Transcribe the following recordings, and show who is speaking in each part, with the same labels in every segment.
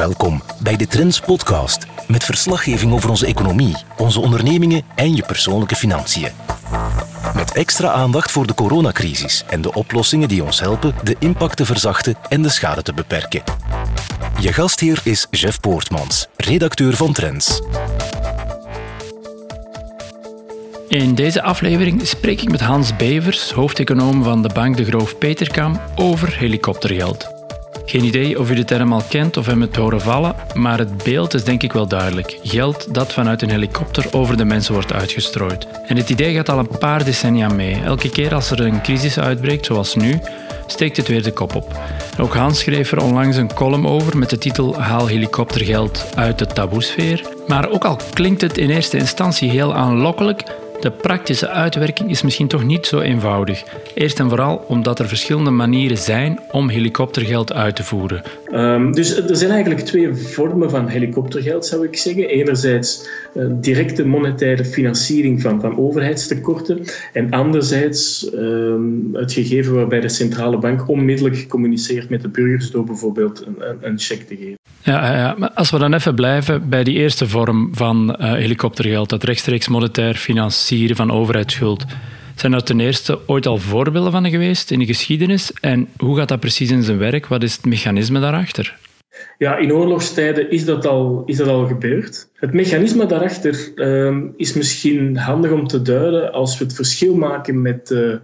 Speaker 1: Welkom bij de Trends Podcast met verslaggeving over onze economie, onze ondernemingen en je persoonlijke financiën. Met extra aandacht voor de coronacrisis en de oplossingen die ons helpen de impact te verzachten en de schade te beperken. Je gastheer is Jeff Poortmans, redacteur van Trends.
Speaker 2: In deze aflevering spreek ik met Hans Bevers, hoofdeconoom van de Bank de Groof Peterkam, over helikoptergeld. Geen idee of u de term al kent of hem het horen vallen, maar het beeld is denk ik wel duidelijk. Geld dat vanuit een helikopter over de mensen wordt uitgestrooid. En dit idee gaat al een paar decennia mee. Elke keer als er een crisis uitbreekt, zoals nu, steekt het weer de kop op. Ook Hans schreef er onlangs een column over met de titel Haal helikoptergeld uit de taboesfeer. Maar ook al klinkt het in eerste instantie heel aanlokkelijk, de praktische uitwerking is misschien toch niet zo eenvoudig. Eerst en vooral omdat er verschillende manieren zijn om helikoptergeld uit te voeren.
Speaker 3: Um, dus er zijn eigenlijk twee vormen van helikoptergeld, zou ik zeggen. Enerzijds uh, directe monetaire financiering van, van overheidstekorten. En anderzijds um, het gegeven waarbij de centrale bank onmiddellijk communiceert met de burgers door bijvoorbeeld een, een, cheque te geven.
Speaker 2: Ja, ja, maar als we dan even blijven bij die eerste vorm van uh, helikoptergeld, dat rechtstreeks monetair financieren van overheidsschuld. Zijn er ten eerste ooit al voorbeelden van geweest in de geschiedenis? En hoe gaat dat precies in zijn werk? Wat is het mechanisme daarachter?
Speaker 3: Ja, in oorlogstijden is dat al, is dat al gebeurd. Het mechanisme daarachter uh, is misschien handig om te duiden als we het verschil maken met uh,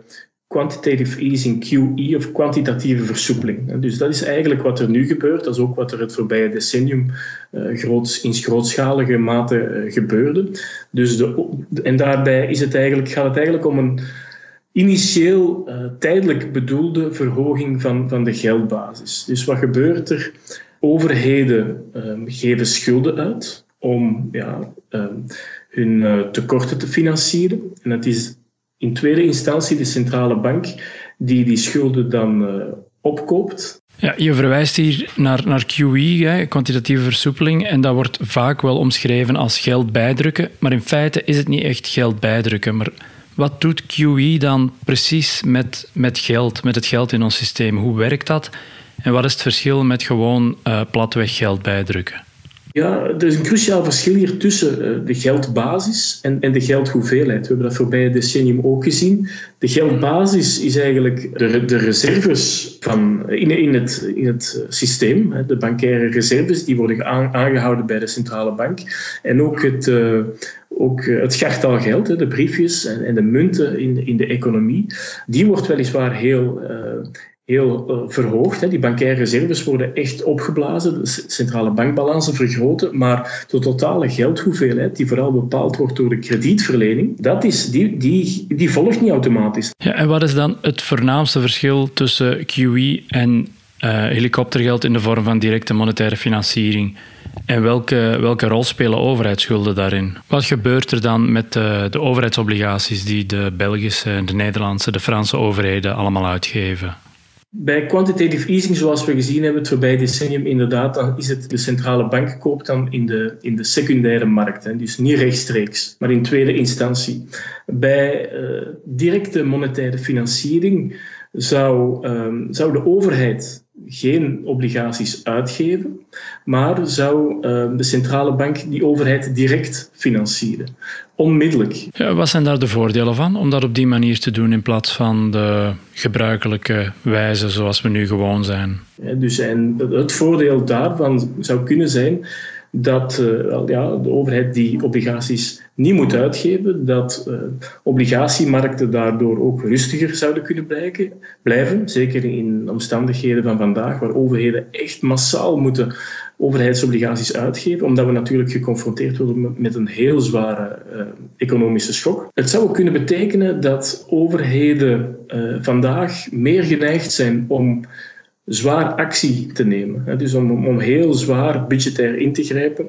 Speaker 3: quantitative easing, QE, of kwantitatieve versoepeling. Dus dat is eigenlijk wat er nu gebeurt. Dat is ook wat er het voorbije decennium groot, in grootschalige mate uh, gebeurde. Dus de, en daarbij is het eigenlijk, gaat het eigenlijk om een initieel uh, tijdelijk bedoelde verhoging van, van de geldbasis. Dus wat gebeurt er? Overheden um, geven schulden uit om ja, um, hun tekorten te financieren. En dat is in tweede instantie de centrale bank die die schulden dan uh, opkoopt.
Speaker 2: Ja, je verwijst hier naar, naar QE, hè, kwantitatieve versoepeling, en dat wordt vaak wel omschreven als geld bijdrukken, maar in feite is het niet echt geld bijdrukken. Maar wat doet QE dan precies met, met geld, met het geld in ons systeem? Hoe werkt dat? En wat is het verschil met gewoon uh, platweg geld bijdrukken?
Speaker 3: Ja, er is een cruciaal verschil hier tussen de geldbasis en, en de geldhoeveelheid. We hebben dat voorbije decennium ook gezien. De geldbasis is eigenlijk de, de reserves van, in, in, het, in het systeem. De bankaire reserves die worden aangehouden bij de centrale bank. En ook het, ook het gartaal geld, de briefjes en, de munten in, in de economie. Die wordt weliswaar heel... Heel uh, verhoogd. Hè. Die bankaire reserves worden echt opgeblazen, de centrale bankbalansen vergroten, maar de totale geldhoeveelheid, die vooral bepaald wordt door de kredietverlening, dat is, die, die, die volgt niet automatisch.
Speaker 2: Ja, en wat is dan het voornaamste verschil tussen QE en uh, helikoptergeld in de vorm van directe monetaire financiering? En welke, welke rol spelen overheidsschulden daarin? Wat gebeurt er dan met de, de overheidsobligaties die de Belgische, de Nederlandse, de Franse overheden allemaal uitgeven?
Speaker 3: Bij quantitative easing, zoals we gezien hebben het voorbije decennium, inderdaad, dan is het de centrale bank koopt dan in de, in de secundaire markt. Hè, dus niet rechtstreeks, maar in tweede instantie. Bij uh, directe monetaire financiering zou, um, zou de overheid geen obligaties uitgeven, maar zou uh, de centrale bank die overheid direct financieren. Onmiddellijk.
Speaker 2: Ja, wat zijn daar de voordelen van om dat op die manier te doen in plaats van de gebruikelijke wijze zoals we nu gewoon zijn?
Speaker 3: Ja, dus en het voordeel daarvan zou kunnen zijn dat uh, ja, de overheid die obligaties niet moet uitgeven, dat uh, obligatiemarkten daardoor ook rustiger zouden kunnen blijken, blijven. Zeker in omstandigheden van vandaag, waar overheden echt massaal moeten overheidsobligaties uitgeven, omdat we natuurlijk geconfronteerd worden met een heel zware uh, economische schok. Het zou ook kunnen betekenen dat overheden vandaag meer geneigd zijn om zwaar actie te nemen. Dus om, om heel zwaar budgetair in te grijpen.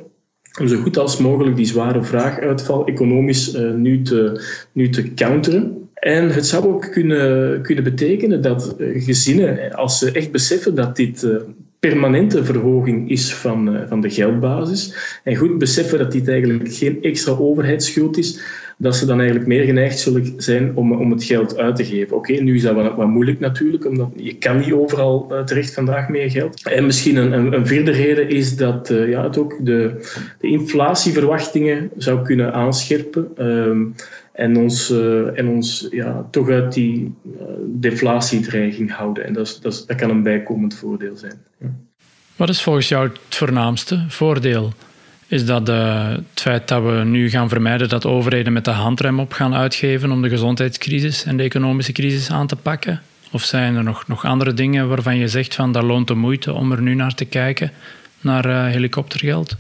Speaker 3: Om zo goed als mogelijk die zware vraaguitval economisch uh, nu, te, nu te counteren. En het zou ook kunnen, betekenen dat uh, gezinnen, als ze echt beseffen dat dit, uh, permanente verhoging is van, van de geldbasis. En goed beseffen dat dit eigenlijk geen extra overheidsschuld is, dat ze dan eigenlijk meer geneigd zullen zijn om, om het geld uit te geven. Oké, nu is dat wat, wat, moeilijk natuurlijk, omdat je kan niet overal uh, terecht vandaag meer geld. En misschien een, een, een vierde reden is dat uh, ja, het ook de, de inflatieverwachtingen zou kunnen aanscherpen. Ehm, en ons, uh, en ons ja, toch uit die deflatiedreiging houden. En dat, is, dat, dat kan een bijkomend voordeel zijn. Ja.
Speaker 2: Wat is volgens jou het voornaamste voordeel? Is dat uh, het feit dat we nu gaan vermijden dat overheden met de handrem op gaan uitgeven om de gezondheidscrisis en de economische crisis aan te pakken? Of zijn er nog, nog andere dingen waarvan je zegt van dat loont de moeite om er nu naar te kijken, naar helikoptergeld?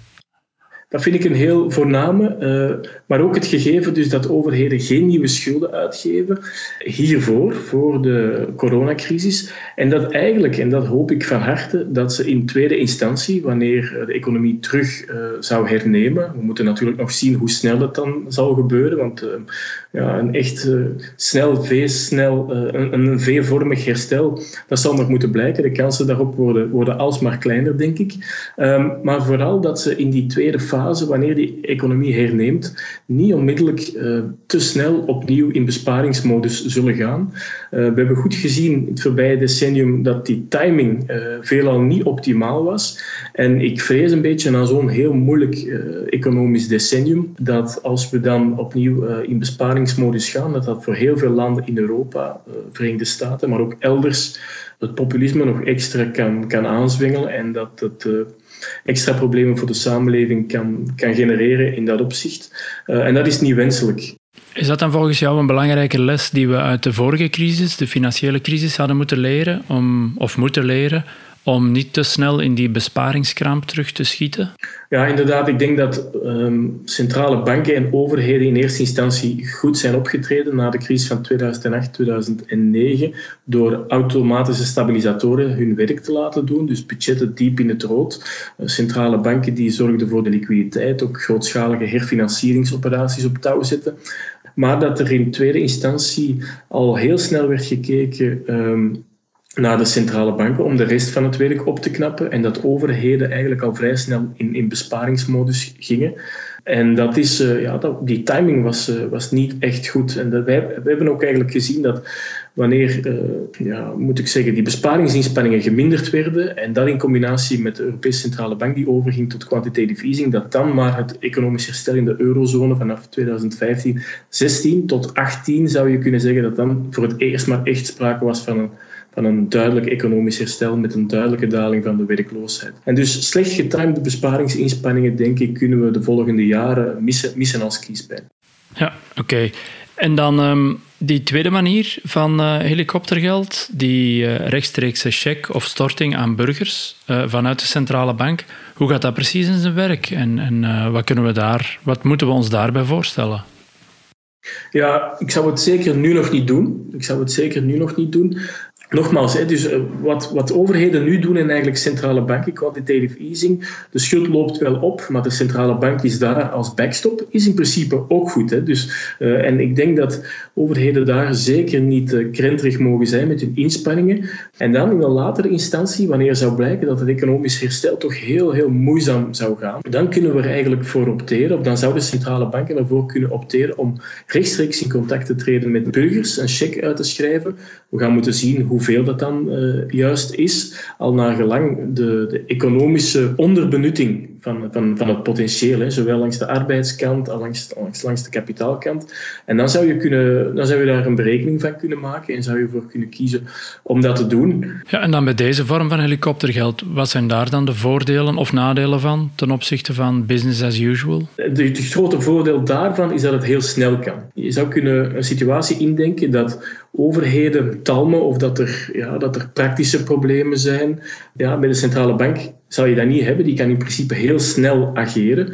Speaker 3: Dat vind ik een heel voorname, uh, maar ook het gegeven dus dat overheden geen nieuwe schulden uitgeven hiervoor, voor de coronacrisis. En dat eigenlijk, en dat hoop ik van harte, dat ze in tweede instantie, wanneer de economie terug uh, zou hernemen, we moeten natuurlijk nog zien hoe snel dat dan zal gebeuren, want uh, ja, een echt snel, V-snel, een, een V-vormig herstel, dat zal nog moeten blijken. De kansen daarop worden, worden alsmaar kleiner, denk ik. Um, maar vooral dat ze in die tweede fase wanneer die economie herneemt, niet onmiddellijk uh, te snel opnieuw in besparingsmodus zullen gaan. Uh, we hebben goed gezien in het voorbije decennium dat die timing uh, veelal niet optimaal was. En ik vrees een beetje na zo'n heel moeilijk economisch decennium dat als we dan opnieuw in besparingsmodus gaan, dat dat voor heel veel landen in Europa, Verenigde Staten, maar ook elders, het populisme nog extra kan, kan aanzwengelen en dat het extra problemen voor de samenleving kan, kan genereren in dat opzicht. Uh, en dat is niet wenselijk.
Speaker 2: Is dat dan volgens jou een belangrijke les die we uit de vorige crisis, de financiële crisis, hadden moeten leren, om, of moeten leren, om niet te snel in die besparingskramp terug te schieten?
Speaker 3: Ja, inderdaad. Ik denk dat um, centrale banken en overheden in eerste instantie goed zijn opgetreden na de crisis van 2008, 2009 door automatische stabilisatoren hun werk te laten doen, dus budgetten diep in het rood. Uh, centrale banken die zorgden voor de liquiditeit, ook grootschalige herfinancieringsoperaties op touw zetten. Maar dat er in tweede instantie al heel snel werd gekeken um, naar de centrale banken om de rest van het werk op te knappen en dat overheden eigenlijk al vrij snel in, in besparingsmodus gingen. En dat is, uh, ja, dat, die timing was, uh, was niet echt goed. En dat, wij hebben ook eigenlijk gezien dat wanneer, uh, ja, moet ik zeggen, die besparingsinspanningen geminderd werden en dat in combinatie met de Europese Centrale Bank die overging tot quantitative easing, dat dan maar het economisch herstel in de eurozone vanaf 2015, 16 tot 18 zou je kunnen zeggen dat dan voor het eerst maar echt sprake was van een van een duidelijk economisch herstel met een duidelijke daling van de werkloosheid. En dus slecht getimede besparingsinspanningen, denk ik, kunnen we de volgende jaren missen, missen als kiespijn.
Speaker 2: Ja, oké. En dan um, die tweede manier van uh, helikoptergeld, die uh, rechtstreekse cheque of storting aan burgers uh, vanuit de centrale bank. Hoe gaat dat precies in zijn werk en, en wat, kunnen we daar, wat moeten we ons daarbij voorstellen?
Speaker 3: Ja, ik zou het zeker nu nog niet doen. Ik zou het zeker nu nog niet doen. Nogmaals, dus eh, wat, overheden nu doen en eigenlijk centrale banken, quantitative easing, de schuld loopt wel op, maar de centrale bank is daar als backstop, is in principe ook goed. Dus, uh, en ik denk dat overheden daar zeker niet krenterig mogen zijn met hun inspanningen. En dan in een latere instantie, wanneer zou blijken dat het economisch herstel toch heel, heel moeizaam zou gaan, dan kunnen we er eigenlijk voor opteren, of dan zouden centrale banken ervoor kunnen opteren om rechtstreeks in contact te treden met burgers, een cheque uit te schrijven. We gaan moeten zien hoe hoeveel dat dan uh, juist is, al naar gelang de, de economische onderbenutting van, van, van het potentieel, hè, zowel langs de arbeidskant als langs, langs, langs de kapitaalkant. En dan zou, je kunnen, dan zou je daar een berekening van kunnen maken en zou je voor kunnen kiezen om dat te doen.
Speaker 2: Ja, en dan bij deze vorm van helikoptergeld, wat zijn daar dan de voordelen of nadelen van ten opzichte van business as usual?
Speaker 3: Het grote voordeel daarvan is dat het heel snel kan. Je zou kunnen een situatie indenken dat overheden talmen of dat er, ja, dat er praktische problemen zijn. Ja, bij de centrale bank zou je dat niet hebben. Die kan in principe heel snel ageren.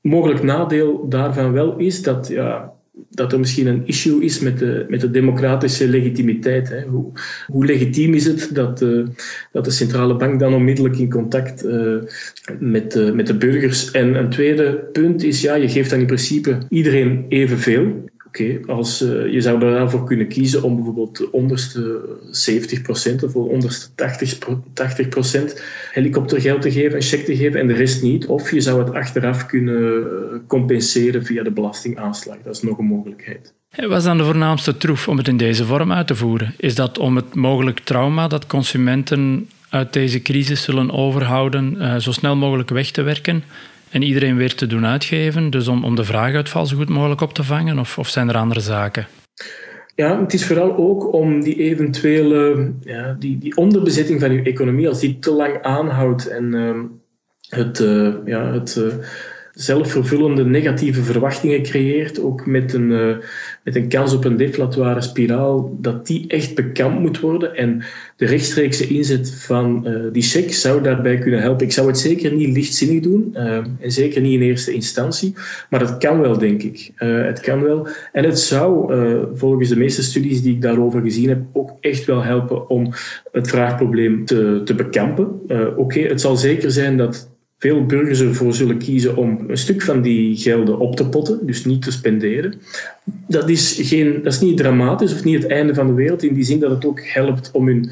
Speaker 3: Mogelijk nadeel daarvan wel is dat, ja, dat er misschien een issue is met de, met de democratische legitimiteit. Hè. Hoe, hoe legitiem is het dat, uh, dat de centrale bank dan onmiddellijk in contact uh, met, uh, met de burgers? En een tweede punt is, ja, je geeft dan in principe iedereen evenveel Oké, als uh, je zou daarvoor kunnen kiezen om bijvoorbeeld de onderste 70% of de onderste 80%, 80% helikoptergeld te geven, een cheque te geven en de rest niet. Of je zou het achteraf kunnen compenseren via de belastingaanslag. Dat is nog een mogelijkheid.
Speaker 2: Wat is dan de voornaamste troef om het in deze vorm uit te voeren? Is dat om het mogelijk trauma dat consumenten uit deze crisis zullen overhouden, uh, zo snel mogelijk weg te werken? En iedereen weer te doen uitgeven? Dus om, om de vraaguitval zo goed mogelijk op te vangen? Of, of zijn er andere zaken?
Speaker 3: Ja, het is vooral ook om die eventuele ja, die, die onderbezetting van je economie, als die te lang aanhoudt en uh, het, uh, ja, het uh, zelfvervullende negatieve verwachtingen creëert, ook met een, uh, met een kans op een deflatoire spiraal, dat die echt bekend moet worden. En de rechtstreekse inzet van uh, die check zou daarbij kunnen helpen. Ik zou het zeker niet lichtzinnig doen, uh, en zeker niet in eerste instantie, maar het kan wel, denk ik. het kan wel. En het zou, volgens de meeste studies die ik daarover gezien heb, ook echt wel helpen om het vraagprobleem te, te bekampen. Oké, het zal zeker zijn dat veel burgers ervoor zullen kiezen om een stuk van die gelden op te potten, dus niet te spenderen. Dat is, geen, dat is niet dramatisch of niet het einde van de wereld, in die zin dat het ook helpt om hun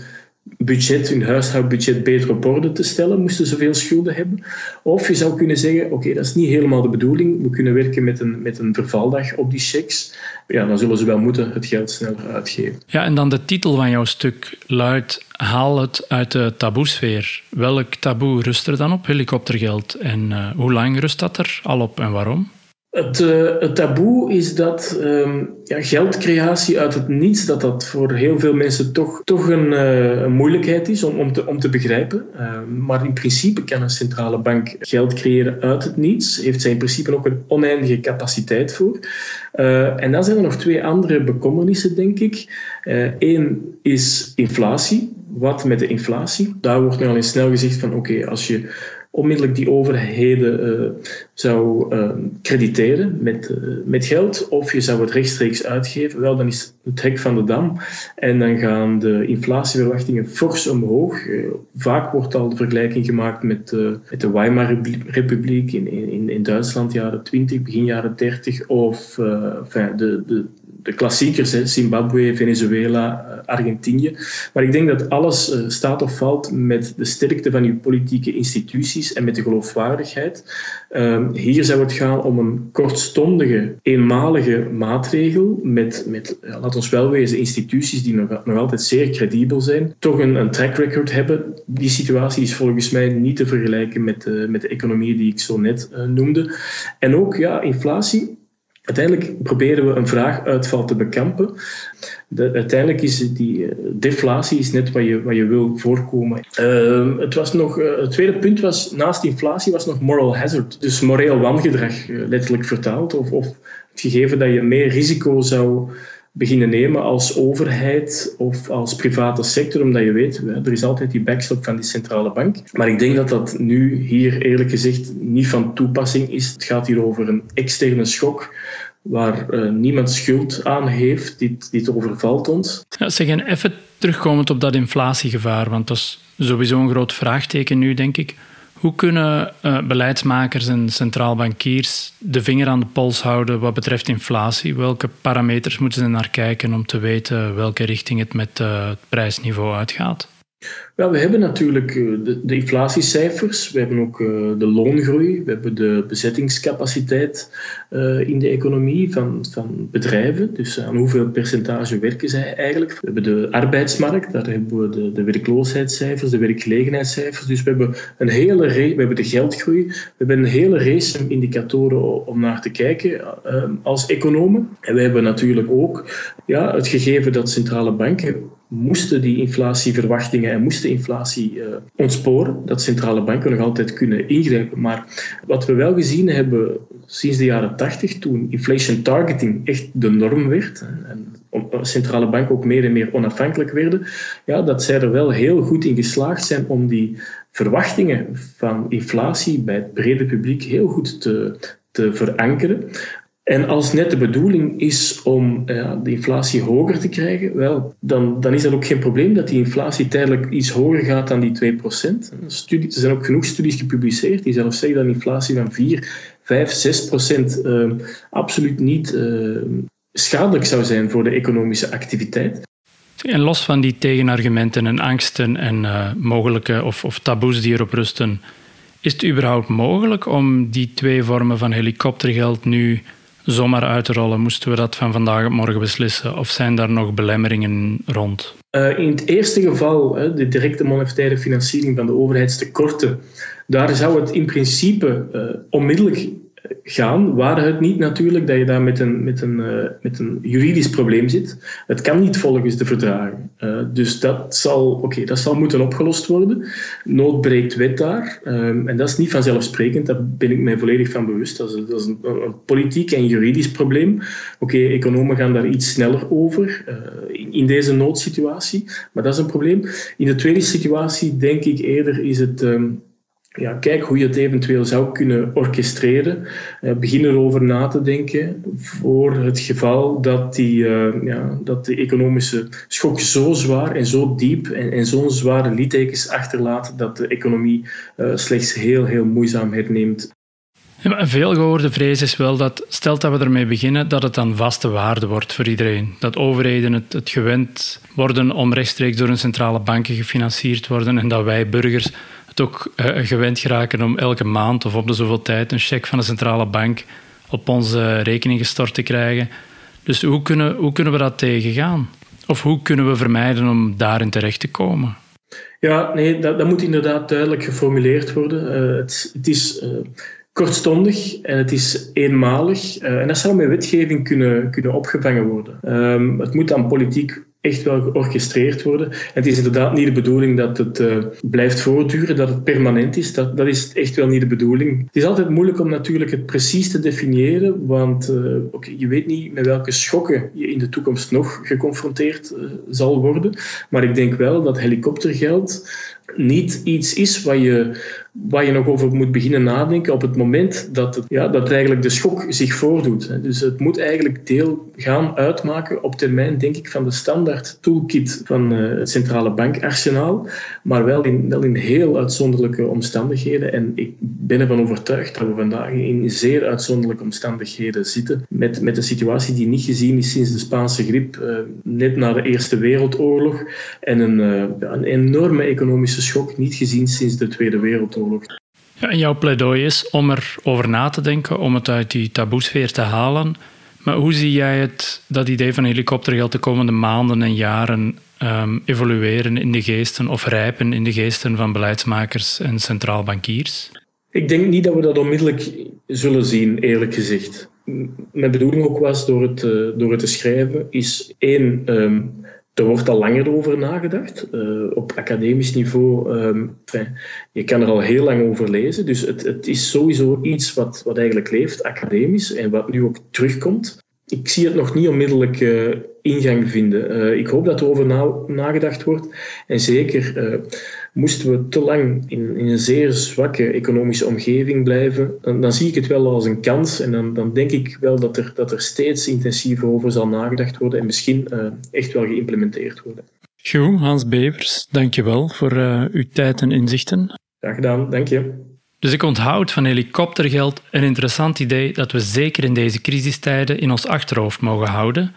Speaker 3: budget, hun huishoudbudget beter op orde te stellen, moesten ze veel schulden hebben. Of je zou kunnen zeggen, oké, dat is niet helemaal de bedoeling, we kunnen werken met een, met een vervaldag op die checks. Ja, dan zullen ze wel moeten het geld sneller uitgeven.
Speaker 2: Ja, en dan de titel van jouw stuk luidt, haal het uit de taboesfeer. Welk taboe rust er dan op, helikoptergeld? En uh, hoe lang rust dat er al op en waarom?
Speaker 3: Het, uh, het, taboe is dat um, ja, geldcreatie uit het niets, dat dat voor heel veel mensen toch, toch een, uh, een moeilijkheid is om, om, te, om te begrijpen. Uh, maar in principe kan een centrale bank geld creëren uit het niets. Heeft zij in principe ook een oneindige capaciteit voor. Uh, en dan zijn er nog twee andere bekommernissen, denk ik. Eén is inflatie. Wat met de inflatie? Daar wordt nu al eens snel gezegd van oké, als je onmiddellijk die overheden zou uh, crediteren met, uh, met geld, of je zou het rechtstreeks uitgeven, wel, dan is het hek van de dam. En dan gaan de inflatieverwachtingen fors omhoog. vaak wordt al de vergelijking gemaakt met, met de Weimar-republiek in, in, in Duitsland, jaren 20, begin jaren 30, of de, de, de klassiekers, hè, Zimbabwe, Venezuela, eh, Argentinië. Maar ik denk dat alles staat of valt met de sterkte van uw politieke instituties en met de geloofwaardigheid. Uh, hier zou het gaan om een kortstondige, eenmalige maatregel met, met ja, laat ons wel wezen, instituties die nog, altijd zeer credibel zijn, toch een, een track record hebben. Die situatie is volgens mij niet te vergelijken met, uh, met de economie die ik zo net noemde. En ook ja, inflatie Uiteindelijk proberen we een vraaguitval te bekampen. De, uiteindelijk is die eh, deflatie is net wat je, wat je wil voorkomen. Uh, het, was nog, uh, het tweede punt was, naast inflatie was nog moral hazard. Dus moreel wangedrag, uh, letterlijk vertaald. Of, of het gegeven dat je meer risico zou beginnen nemen als overheid of als private sector, omdat je weet, er is altijd die backstop van die centrale bank. Maar ik denk dat dat nu hier eerlijk gezegd niet van toepassing is. Het gaat hier over een externe schok waar uh, niemand schuld aan heeft. Dit, dit overvalt ons.
Speaker 2: Ja, zeg, en even terugkomend op dat inflatiegevaar, want dat is sowieso een groot vraagteken nu, denk ik. Hoe kunnen uh, beleidsmakers en centraal bankiers de vinger aan de pols houden wat betreft inflatie? Welke parameters moeten ze naar kijken om te weten welke richting het met uh, het prijsniveau uitgaat?
Speaker 3: Wel, we hebben natuurlijk eh, de, de, inflatiecijfers, we hebben ook uh, de loongroei, we hebben de bezettingscapaciteit uh, in de economie van, van bedrijven. Dus aan hoeveel percentage werken zij eigenlijk? We hebben de arbeidsmarkt, daar hebben we de, de werkloosheidscijfers, de werkgelegenheidscijfers. Dus we hebben een hele we hebben de geldgroei, we hebben een hele race indicatoren om naar te kijken als economen. En we hebben natuurlijk ook ja, het gegeven dat centrale banken moesten die inflatieverwachtingen en moesten inflatie uh, ontsporen, dat centrale banken nog altijd kunnen ingrijpen. Maar wat we wel gezien hebben sinds de jaren 80, toen inflation targeting echt de norm werd en centrale banken ook meer en meer onafhankelijk werden, ja, dat zij er wel heel goed in geslaagd zijn om die verwachtingen van inflatie bij het brede publiek heel goed te, te verankeren. En als net de bedoeling is om ja, de inflatie hoger te krijgen, wel, dan, dan is dat ook geen probleem dat die inflatie tijdelijk iets hoger gaat dan die 2%. Studie, er zijn ook genoeg studies gepubliceerd die zelfs zeggen dat inflatie van 4, 5, 6% uh, absoluut niet uh, schadelijk zou zijn voor de economische activiteit.
Speaker 2: En los van die tegenargumenten en angsten en uh, mogelijke of, of taboes die erop rusten, is het überhaupt mogelijk om die twee vormen van helikoptergeld nu zomaar uit te rollen? Moesten we dat van vandaag op morgen beslissen? Of zijn daar nog belemmeringen rond?
Speaker 3: Uh, in het eerste geval, de directe monetaire financiering van de overheidstekorten, daar zou het in principe uh, onmiddellijk gaan, waar het niet natuurlijk dat je daar met een, met een, uh, met een juridisch probleem zit. Het kan niet volgens de verdragen. Uh, dus dat zal, oké, dat zal moeten opgelost worden. Nood breekt wet daar. Um, en dat is niet vanzelfsprekend, daar ben ik mij volledig van bewust. Dat is, een, een, politiek en juridisch probleem. Oké, economen gaan daar iets sneller over uh, in, deze noodsituatie, maar dat is een probleem. In de tweede situatie denk ik eerder is het. Um, ja, kijk hoe je het eventueel zou kunnen orchestreren. Uh, begin erover na te denken voor het geval dat die, uh, ja, dat de economische schok zo zwaar en zo diep en, en zo'n zware littekens achterlaat dat de economie uh, slechts heel, heel moeizaam herneemt.
Speaker 2: Een veelgehoorde vrees is wel dat, stelt dat we ermee beginnen, dat het dan vaste waarde wordt voor iedereen. Dat overheden het, gewend worden om rechtstreeks door een centrale banken gefinancierd worden en dat wij burgers ook uh, gewend geraken om elke maand of op de zoveel tijd een cheque van de centrale bank op onze rekening gestort te krijgen. Dus hoe kunnen, hoe kunnen we dat tegengaan? Of hoe kunnen we vermijden om daarin terecht te komen?
Speaker 3: Ja, nee, dat, dat moet inderdaad duidelijk geformuleerd worden. Uh, het, het, is uh, kortstondig en het is eenmalig. En dat zou met wetgeving kunnen, kunnen opgevangen worden. Um, het moet dan politiek echt wel georchestreerd worden. het is inderdaad niet de bedoeling dat het uh, blijft voortduren, dat het permanent is. Dat, dat is echt wel niet de bedoeling. Het is altijd moeilijk om natuurlijk het precies te definiëren, want okay, je weet niet met welke schokken je in de toekomst nog geconfronteerd uh, zal worden. Maar ik denk wel dat helikoptergeld niet iets is waar je, waar je nog over moet beginnen nadenken op het moment dat, ja, dat eigenlijk de schok zich voordoet. Dus het moet eigenlijk deel gaan uitmaken op termijn, denk ik, van de standaard toolkit van uh, het centrale bankarsenaal, maar wel in, wel in heel uitzonderlijke omstandigheden. En ik ben ervan overtuigd dat we vandaag in zeer uitzonderlijke omstandigheden zitten, met, met een situatie die niet gezien is sinds de Spaanse griep, uh, net na de Eerste Wereldoorlog, en een, uh, een enorme economische schok niet gezien sinds de Tweede Wereldoorlog.
Speaker 2: Ja, en jouw pleidooi is om erover na te denken, om het uit die taboesfeer te halen. Maar hoe zie jij het, dat idee van helikoptergeld de komende maanden en jaren um, evolueren in de geesten of rijpen in de geesten van beleidsmakers en centraal bankiers?
Speaker 3: Ik denk niet dat we dat onmiddellijk zullen zien, eerlijk gezegd. Mijn bedoeling ook was door het, uh, door het te schrijven, is één, um, er wordt al langer over nagedacht. Uh, op academisch niveau, um, je kan er al heel lang over lezen. Dus het, het is sowieso iets wat, wat eigenlijk leeft, academisch, en wat nu ook terugkomt. Ik zie het nog niet onmiddellijk uh, ingang vinden. Uh, ik hoop dat er over na, nagedacht wordt. En zeker moesten we te lang in, in, een zeer zwakke economische omgeving blijven, dan, dan, zie ik het wel als een kans. En dan, dan denk ik wel dat er, dat er steeds intensiever over zal nagedacht worden en misschien uh, echt wel geïmplementeerd worden.
Speaker 2: Goed, Hans Bevers, dankjewel voor uh, uw tijd en inzichten.
Speaker 3: Graag gedaan, dank je.
Speaker 2: Dus ik onthoud van helikoptergeld een interessant idee dat we zeker in deze crisistijden in ons achterhoofd mogen houden.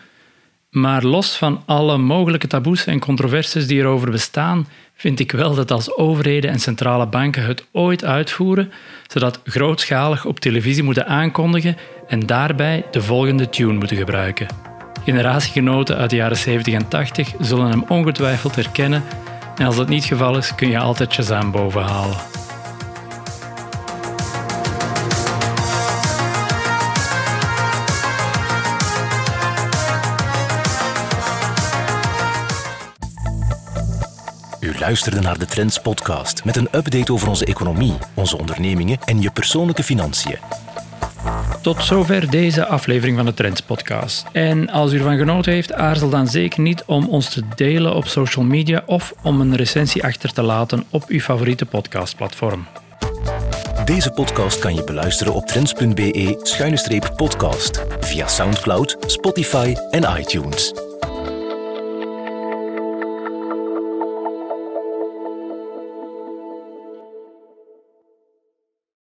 Speaker 2: Maar los van alle mogelijke taboes en controversies die erover bestaan, vind ik wel dat als overheden en centrale banken het ooit uitvoeren, zodat grootschalig op televisie moeten aankondigen en daarbij de volgende tune moeten gebruiken. Generatiegenoten uit de jaren 70 en 80 zullen hem ongetwijfeld herkennen en als dat niet het geval is, kun je altijd Shazam bovenhalen.
Speaker 1: Luisterde naar de Trends podcast met een update over onze economie, onze ondernemingen en je persoonlijke financiën.
Speaker 2: Tot zover deze aflevering van de Trends podcast. En als u ervan genoten heeft, aarzel dan zeker niet om ons te delen op social media of om een recensie achter te laten op uw favoriete podcastplatform.
Speaker 1: Deze podcast kan je beluisteren op trends.be-podcast via SoundCloud, Spotify en iTunes.